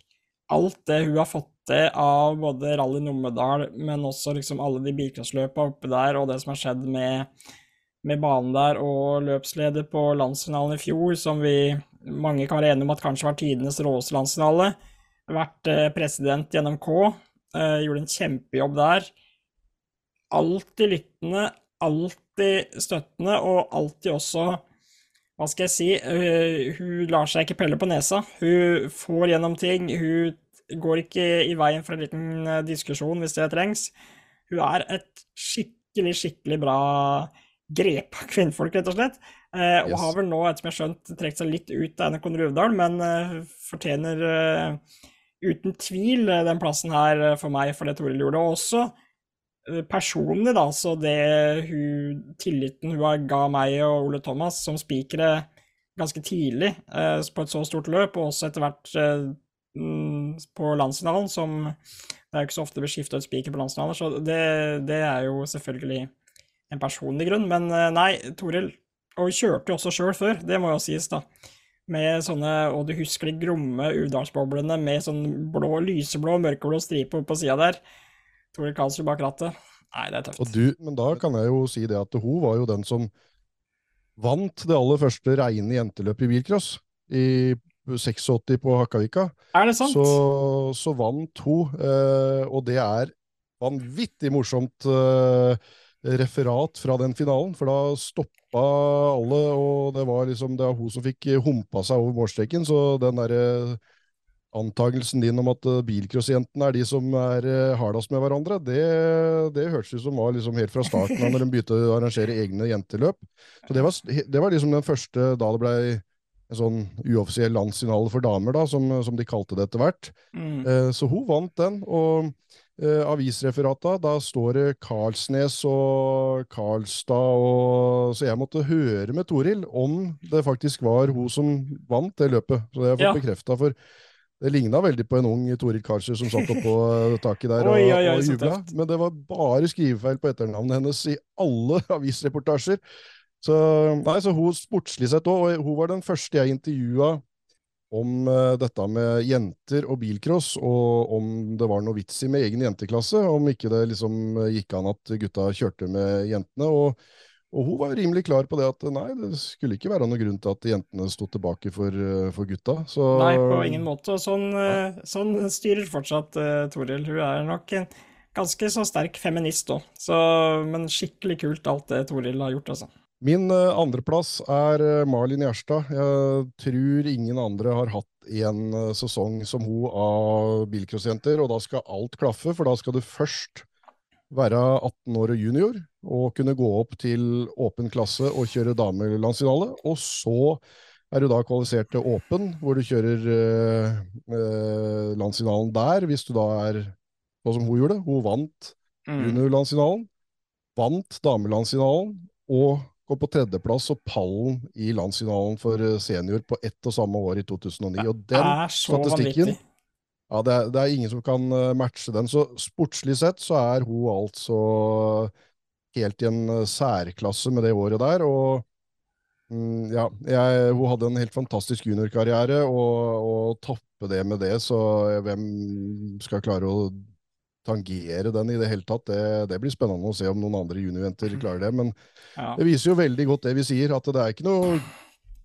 A: Alt det hun har fått til av både Rally Numedal, men også liksom alle de bilcrossløpa oppe der, og det som har skjedd med, med banen der, og løpsleder på landsfinalen i fjor, som vi mange kan være enige om at kanskje var tidenes råeste landsfinale. Vært eh, president i NMK, eh, gjorde en kjempejobb der. Alltid lyttende, alltid støttende, og alltid også hva skal jeg si, uh, hun lar seg ikke pelle på nesa. Hun får gjennom ting. Hun går ikke i veien for en liten uh, diskusjon hvis det trengs. Hun er et skikkelig, skikkelig bra grep av kvinnfolk, rett og slett. Uh, yes. Og har vel nå, etter som jeg har skjønt, trukket seg litt ut av NRK Ruvdal, men fortjener uten tvil den plassen her for meg for det Toril gjorde. Og også Eh, personlig, da, så det hun, tilliten hun ga meg og Ole Thomas som spikere ganske tidlig eh, på et så stort løp, og også etter hvert eh, mm, på landsfinalen, som det er jo ikke så ofte blir skifta ut spiker på landsfinaler, så det, det, er jo selvfølgelig en personlig grunn. Men eh, nei, Toril Og kjørte jo også sjøl før, det må jo sies, da. Med sånne, og du husker de gromme Uvdalsboblene med sånn blå, lyseblå, mørkeblå stripe på sida der. Tore Karlsrud bak rattet. Nei, det er tøft.
B: Du, men da kan jeg jo si det at hun var jo den som vant det aller første reine jenteløpet i bilcross. I 86 på Hakkavika.
A: Er det sant?
B: Så, så vant hun, eh, og det er vanvittig morsomt eh, referat fra den finalen, for da stoppa alle, og det var liksom det var hun som fikk humpa seg over målstreken, så den derre antagelsen din om at uh, bilcrossjentene er de som er uh, hardest med hverandre, det, det hørtes ut som var liksom helt fra starten av når de begynte å arrangere egne jenteløp. Så det var, det var liksom den første da det blei en sånn uoffisiell landsfinale for damer, da, som, som, de kalte det etter hvert. Mm. Uh, så hun vant den. og eh, avisreferata. Da står det Karlsnes og Karlstad og Så jeg måtte høre med Toril om det faktisk var hun som vant det løpet. Så det har jeg fått
A: Ja.
B: bekrefta, for det ligna veldig på en ung Toril Karlsrud som satt oppå eh, taket der <laughs> og, og jubla. Men det var bare skrivefeil på etternavnet hennes i alle <laughs> avisreportasjer. Så, nei, så hun sportslig sett òg, og hun var den første jeg intervjua om uh, dette med jenter og bilcross, og om det var noe vits i med egen jenteklasse, om ikke det liksom eh, gikk an at gutta kjørte med jentene. Og, og hun var rimelig klar på det at nei, det skulle ikke være noen grunn til at jentene sto tilbake for, eh, for gutta. Så,
A: Nei, på ingen måte. Og sånn, eh, sånn styrer fortsatt uh, Toril. Hun er nok en ganske så sterk feminist òg. Men skikkelig kult alt det Toril har gjort, altså.
B: Min uh, andreplass er Marlin Malin Gjerstad. Jeg tror ingen andre har hatt en sesong som hun av bilcrossjenter, og da skal alt klaffe, for da skal du først være 18 år og junior og kunne gå opp til åpen klasse og kjøre damelandsfinale, og så er du da kvalifisert til åpen, hvor du kjører eh, eh, landsfinalen der, hvis du da er sånn som hun gjorde. Hun vant
A: Mm.
B: juniorlandsfinalen, vant damelandsfinalen og kom på tredjeplass og pallen i landsfinalen for eh, senior på ett og samme år i 2009. Og den statistikken
A: vanvittig.
B: Ja, det, er, det er ingen som kan eh, matche den. Så sportslig sett så er hun altså helt i en eh, særklasse med det året der. Og mm, ja, jeg, hun hadde en helt fantastisk juniorkarriere, og, å toppe det med det, så hvem skal klare å tangere den i det hele tatt? Det, det blir spennende å se om noen andre juniorjenter <laughs> klarer det. Men
A: Ja.
B: det viser jo veldig godt det vi sier, at det er ikke noe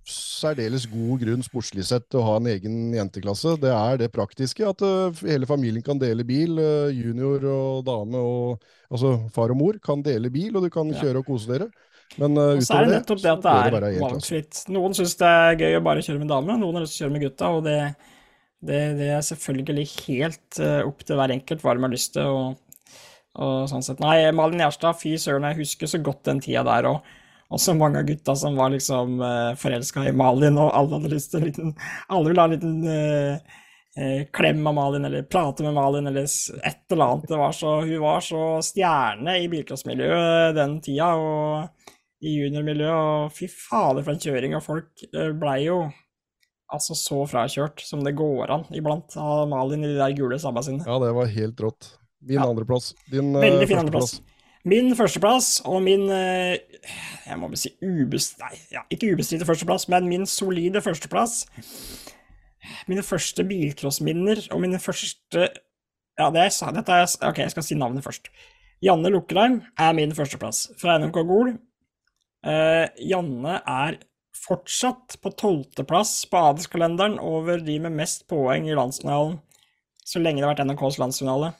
B: særdeles god grunn sportslig sett til å ha en egen jenteklasse. Det er det praktiske, at uh, hele familien kan dele bil. uh, junior og dame og altså far og mor kan dele bil, og du kan
A: Ja.
B: kjøre og kose dere. Men uh,
A: Og så er
B: utover
A: det
B: det,
A: nettopp det at det er
B: det klasse.
A: valgfritt. Noen syns det er gøy å bare kjøre med dame, noen har lyst til å kjøre med gutta, og det, det, det er selvfølgelig helt eh, opp til hver enkelt hva de har lyst til. Og, og sånn sett. Nei, Malin Gjerstad, fy søren, jeg husker så godt den tida der. Og, og så mange av gutta som var liksom uh, forelska i Malin, og alle hadde lyst til en liten Alle ville ha en liten uh, uh, klem av Malin, eller prate med Malin, eller et eller annet. Det var så, hun var så stjerne i bilcrossmiljøet den tida, og i juniormiljøet, og fy fader for en kjøring, og folk eh, blei jo altså så frakjørt som det går an iblant av Malin i de der gule sabba sine.
B: Ja, det var helt rått. Min
A: Ja.
B: andreplass. Din
A: Veldig fin andreplass. Min førsteplass og min eh, Jeg må vel si ubest... Nei, ja, ikke ubestridte førsteplass, men min solide førsteplass. Mine første bilcrossminner og mine første Ja, det jeg sa, dette er Ok, jeg skal si navnet først. Janne Lukkerheim er min førsteplass fra NMK Gol. Eh, Janne er fortsatt på tolvteplass på adelskalenderen over de med mest poeng i landsfinalen, så lenge det har vært NRKs landsfinale.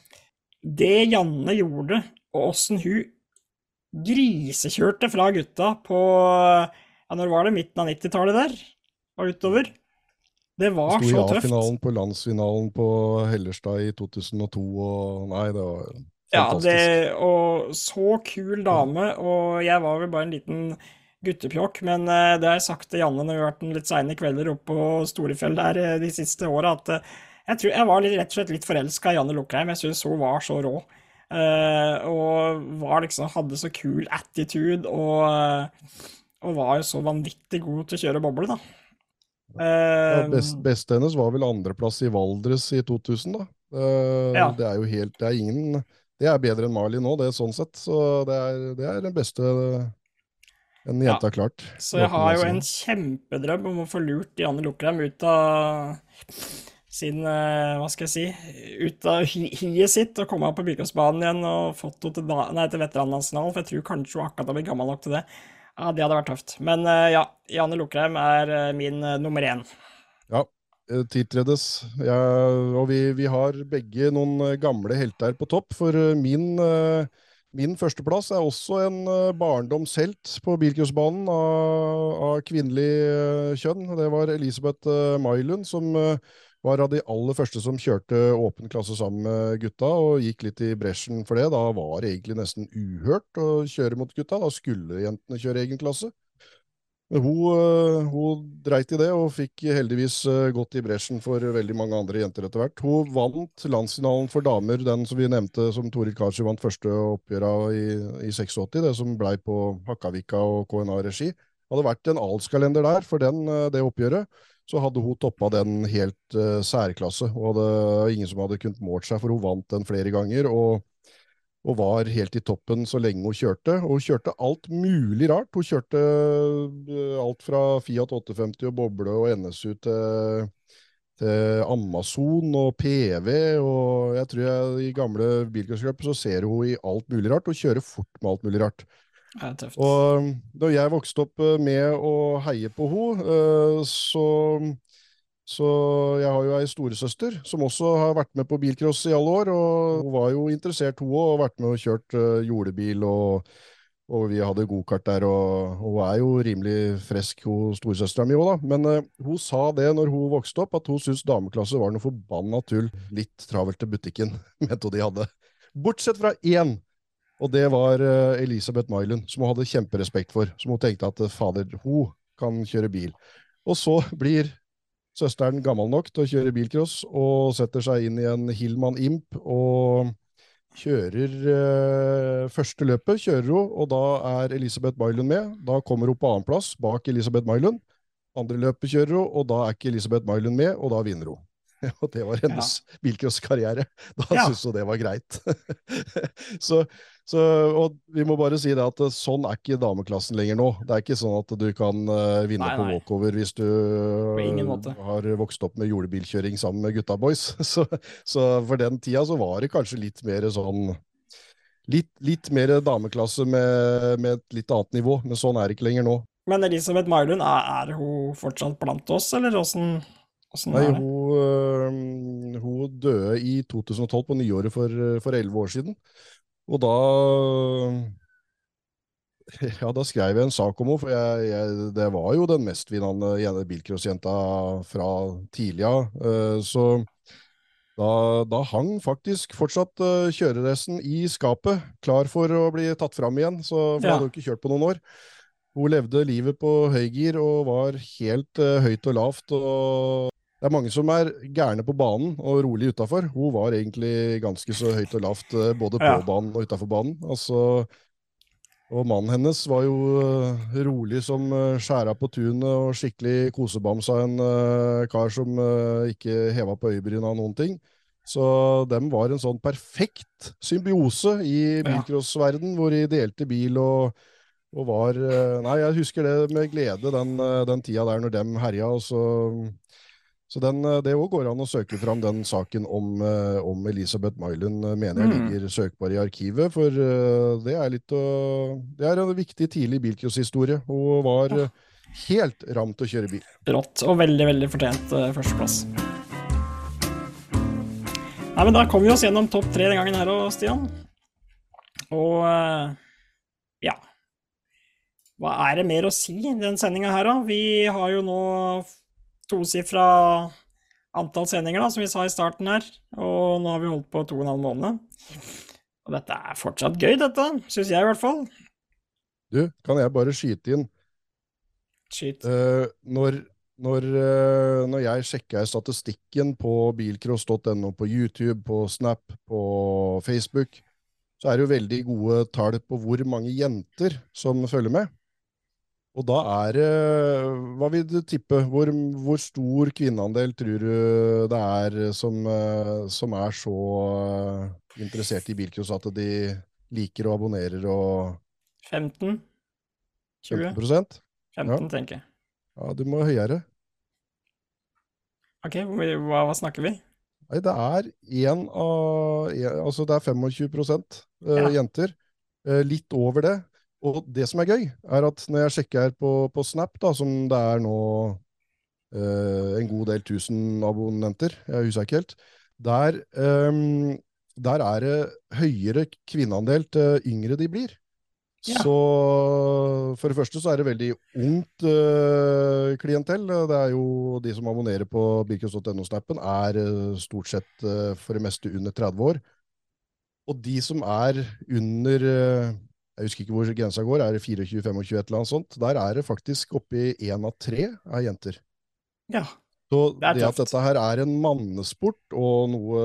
A: Det Janne gjorde, og åssen hun grisekjørte fra gutta på Ja, når var det? Midten av 90-tallet der? Og utover? Det var
B: Sto i
A: så tøft.
B: A-finalen på landsfinalen på Hellerstad i 2002, og nei, det var
A: Ja,
B: fantastisk.
A: det, og så kul dame, og jeg var vel bare en liten guttepjokk, men eh, det har jeg sagt til Janne når vi har vært en litt seine kvelder oppe på Storefjell der eh, de siste åra, at eh, jeg tror jeg var litt, rett og slett litt forelska i Janne Lukheim. Jeg syns hun var så rå. Eh, og var liksom, hadde så kul attitude, og, eh, og var jo så vanvittig god til å kjøre boble, da.
B: Ja,
A: Eh,
B: best, beste hennes var vel andreplass i Valdres i 2000, da.
A: Ja.
B: Det er jo helt Det er ingen Det er bedre enn Marley nå, det er sånn sett. Så det er, det er den beste en jente har klart.
A: Så jeg har jo en kjempedrøm om å få lurt Janne Lukrem ut av sin eh, Hva skal jeg si Ut av hi- hiet sitt og komme opp på bilcrossbanen igjen og fått henne til, nei, til veteranlandsfinalen, for jeg tror kanskje hun akkurat har blitt gammel nok til det. Ja, det hadde vært tøft. Men eh, ja, Janne Lukreim er eh, min nummer én.
B: Ja, tiltredes. Ja, og vi, vi har begge noen gamle helter på topp, for min, min førsteplass er også en barndomshelt på bilcrossbanen av, av kvinnelig kjønn. Det var Elisabeth Mailund, som var av de aller første som kjørte åpen klasse sammen med gutta, og gikk litt i bresjen for det. Da var det egentlig nesten uhørt å kjøre mot gutta. Da skulle jentene kjøre egen klasse. Men hun, eh, hun dreit i det, og fikk heldigvis eh, gått i bresjen for veldig mange andre jenter etter hvert. Hun vant landsfinalen for damer, den som vi nevnte som Toril Karsi vant første oppgjør av i, i 86, det som blei på Hakkavika og KNA-regi. Hadde vært en alskalender der for den, eh, det oppgjøret, så hadde hun toppa den helt uh, særklasse. Og hadde ingen som hadde kunnet målt seg, for hun vant den flere ganger. og og var helt i toppen så lenge hun kjørte. Og hun kjørte alt mulig rart. Hun kjørte eh, alt fra Fiat 850 og boble og NSU til, Amazon og PV. Og jeg tror jeg i gamle bilcrosscup så ser hun i alt mulig rart, og kjører fort med alt mulig rart.
A: Tøft.
B: Og da jeg vokste opp eh, med å heie på henne, så så jeg har jo ei storesøster som også har vært med på bilcross i alle år, og hun var jo interessert, hun òg, og vært med og kjørt uh, jordebil, og, og, vi hadde gokart der, og, og, hun er jo rimelig frisk, hun storesøstera mi òg, da. Men uh, hun sa det når hun vokste opp, at hun syntes dameklasse var noe forbanna tull, litt travelt til butikken, <laughs> mente hun de hadde. Bortsett fra én, og det var uh, Elisabeth Mylund, som hun hadde kjemperespekt for, som hun tenkte at fader, hun kan kjøre bil. Og så blir søsteren gammel nok til å kjøre bilcross, og setter seg inn i en Hillman Imp og kjører eh, første løpet, kjører hun, og da er Elisabeth Mylund med. Da kommer hun på annenplass bak Elisabeth Mylund. Andre løpet kjører hun, og da er ikke Elisabeth Mylund med, og da vinner hun. <laughs> Og det var hennes ja. bilcrosskarriere. Da ja. syntes hun det var greit. <laughs> så så, og vi må bare si det at eh, sånn er ikke dameklassen lenger nå. Det er ikke sånn at du kan uh, vinne nei, nei. på walkover hvis du uh, har vokst opp med julebilkjøring sammen med gutta boys. <laughs> Så, så, for den tida så var det kanskje litt mer sånn Litt, litt mer dameklasse med, med, et litt annet nivå, men sånn er det ikke lenger nå.
A: Men Elisabeth Marlund, er, er hun fortsatt blant oss, eller åssen
B: Nei, hun, hun, døde i 2012, på nyåret for elleve år siden. Og da ja, da skrev jeg en sak om henne, for jeg, jeg, det var jo den mestvinnende bilcrossjenta fra tidlig av. Uh, så da, da, hang faktisk fortsatt uh, i skapet, klar for å bli tatt fram igjen. Så, for ja. hadde hun ikke kjørt på noen år. Hun levde livet på høygir og var helt uh, høyt og lavt. og det er mange som er gærne på banen og rolig utafor. Hun var egentlig ganske så høyt og lavt eh, både på ja. banen og utafor banen. Altså, og mannen hennes var jo uh, rolig som uh, skjæra på tunet og skikkelig kosebams av en uh, kar som ikke heva på øyebryna noen ting. Så dem var en sånn perfekt symbiose i bilcrossverden, hvor de delte bil og, og var Nei, jeg husker det med glede, den, den tida der når dem herja. og så så den, eh, det òg går an å søke fram den saken om, eh, om Elisabeth Mylund, eh, mener jeg mm. ligger søkbar i arkivet. For det er litt Det er en viktig tidlig bilcrosshistorie. Hun var helt ram til å kjøre bil.
A: Rått, og veldig, veldig fortjent førsteplass. Nei, men Da kom vi oss gjennom topp tre den gangen her òg, Stian. Og ja Hva er det mer å si i den sendinga her, da? Vi har jo nå tosifra antall sendinger, da, som vi sa i starten her. Og nå har vi holdt på to og en halv måned. Og dette er fortsatt gøy, dette. Syns jeg, i hvert fall.
B: Du, kan jeg bare skyte inn?
A: Skyt.
B: Uh, når, når, uh, når, jeg sjekker statistikken på bilcross.no, på YouTube, på Snap, på Facebook, så er det jo veldig gode tall på hvor mange jenter som følger med. Og da er det Hva vil du tippe? Hvor, hvor stor kvinneandel tror du det er som, eh, som er så eh, interessert i bilcross at de liker og abonnerer og
A: 15? 20?
B: 15,
A: 15 ja. tenker jeg.
B: Ja, du må høyere.
A: Ok, hva, hva snakker vi?
B: Nei, det er én av Altså, det er 25 uh, ja. jenter. Litt over det. Og det som er gøy, er at når jeg sjekker på, på Snap, da, som det er nå eh, en god del tusen abonnenter, jeg husker ikke helt, der, eh, der er det høyere kvinneandel til yngre de blir. Ja. Så for det første så er det veldig ungt eh, klientell. Det er jo de som abonnerer på birkens.no-snappen, er uh, stort sett uh, for det meste under 30 år. Og de som er under Jeg husker ikke hvor grensa går, er det 24-25 et eller annet sånt? Der er det faktisk oppi én av tre av jenter.
A: Ja.
B: Så
A: Det er
B: det, at dette her er en mannesport, og noe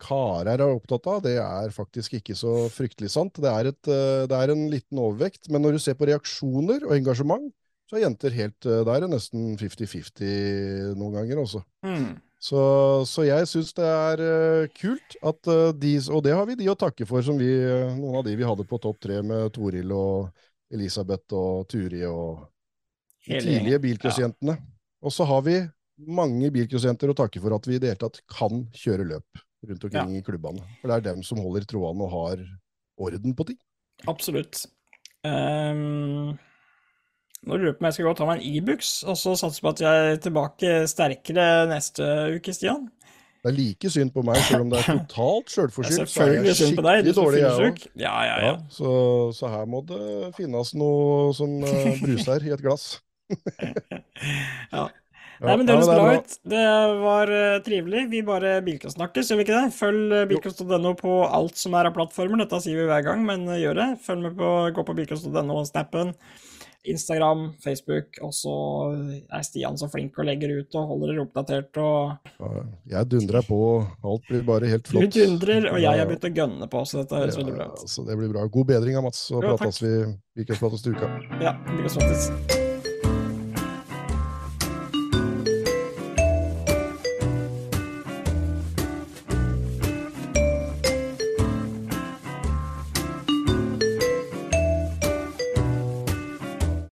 B: karer er opptatt av, det er faktisk ikke så fryktelig sant. Det er, et, eh, det er en liten overvekt, men når du ser på reaksjoner og engasjement, så er jenter helt eh, Der er nesten 50-50 noen ganger, også.
A: Mm.
B: Så, så jeg syns det er uh, kult at uh, de Og det har vi de å takke for, som vi, uh, noen av de vi hadde på topp tre, med Toril og Elisabeth og Turi og de tidlige bilcrossjentene. Ja. Og så har vi mange bilcrossjenter å takke for at vi i det hele tatt kan kjøre løp rundt omkring i klubbene. For det er dem som holder trådene og har orden på ting.
A: Absolutt. Um, nå lurer jeg på om jeg skal gå og ta meg en Ibux, og så satse på at jeg er tilbake sterkere neste uke, Stian.
B: Det er like synd på meg, selv om det er totalt sjølforskyldt. så er jeg skikkelig dårlig, jeg òg.
A: Ja, ja, ja.
B: Så, så her må det finnes noe som uh, bruser i et glass. <laughs>
A: Ja. Nei, men det høres bra ut. Det var uh, trivelig. Vi bare bilcross-snakkes, gjør vi ikke det? Følg uh, bilcross.no på alt som er av plattformer. Dette sier vi hver gang, men eh, gjør det. Følg med på, gå på bilkast.no og snappen. Instagram, Facebook, og så er Stian så flink og legger ut og holder dere oppdatert og
B: jeg dundrer på. Alt blir bare helt flott.
A: Du dundrer, og jeg har begynt å gønne på, så dette høres veldig bra ut.
B: så det blir bra. God bedring av Mats, så
A: Jo,
B: prates vi. Vi til uka.
A: Ja, bilcross-prates.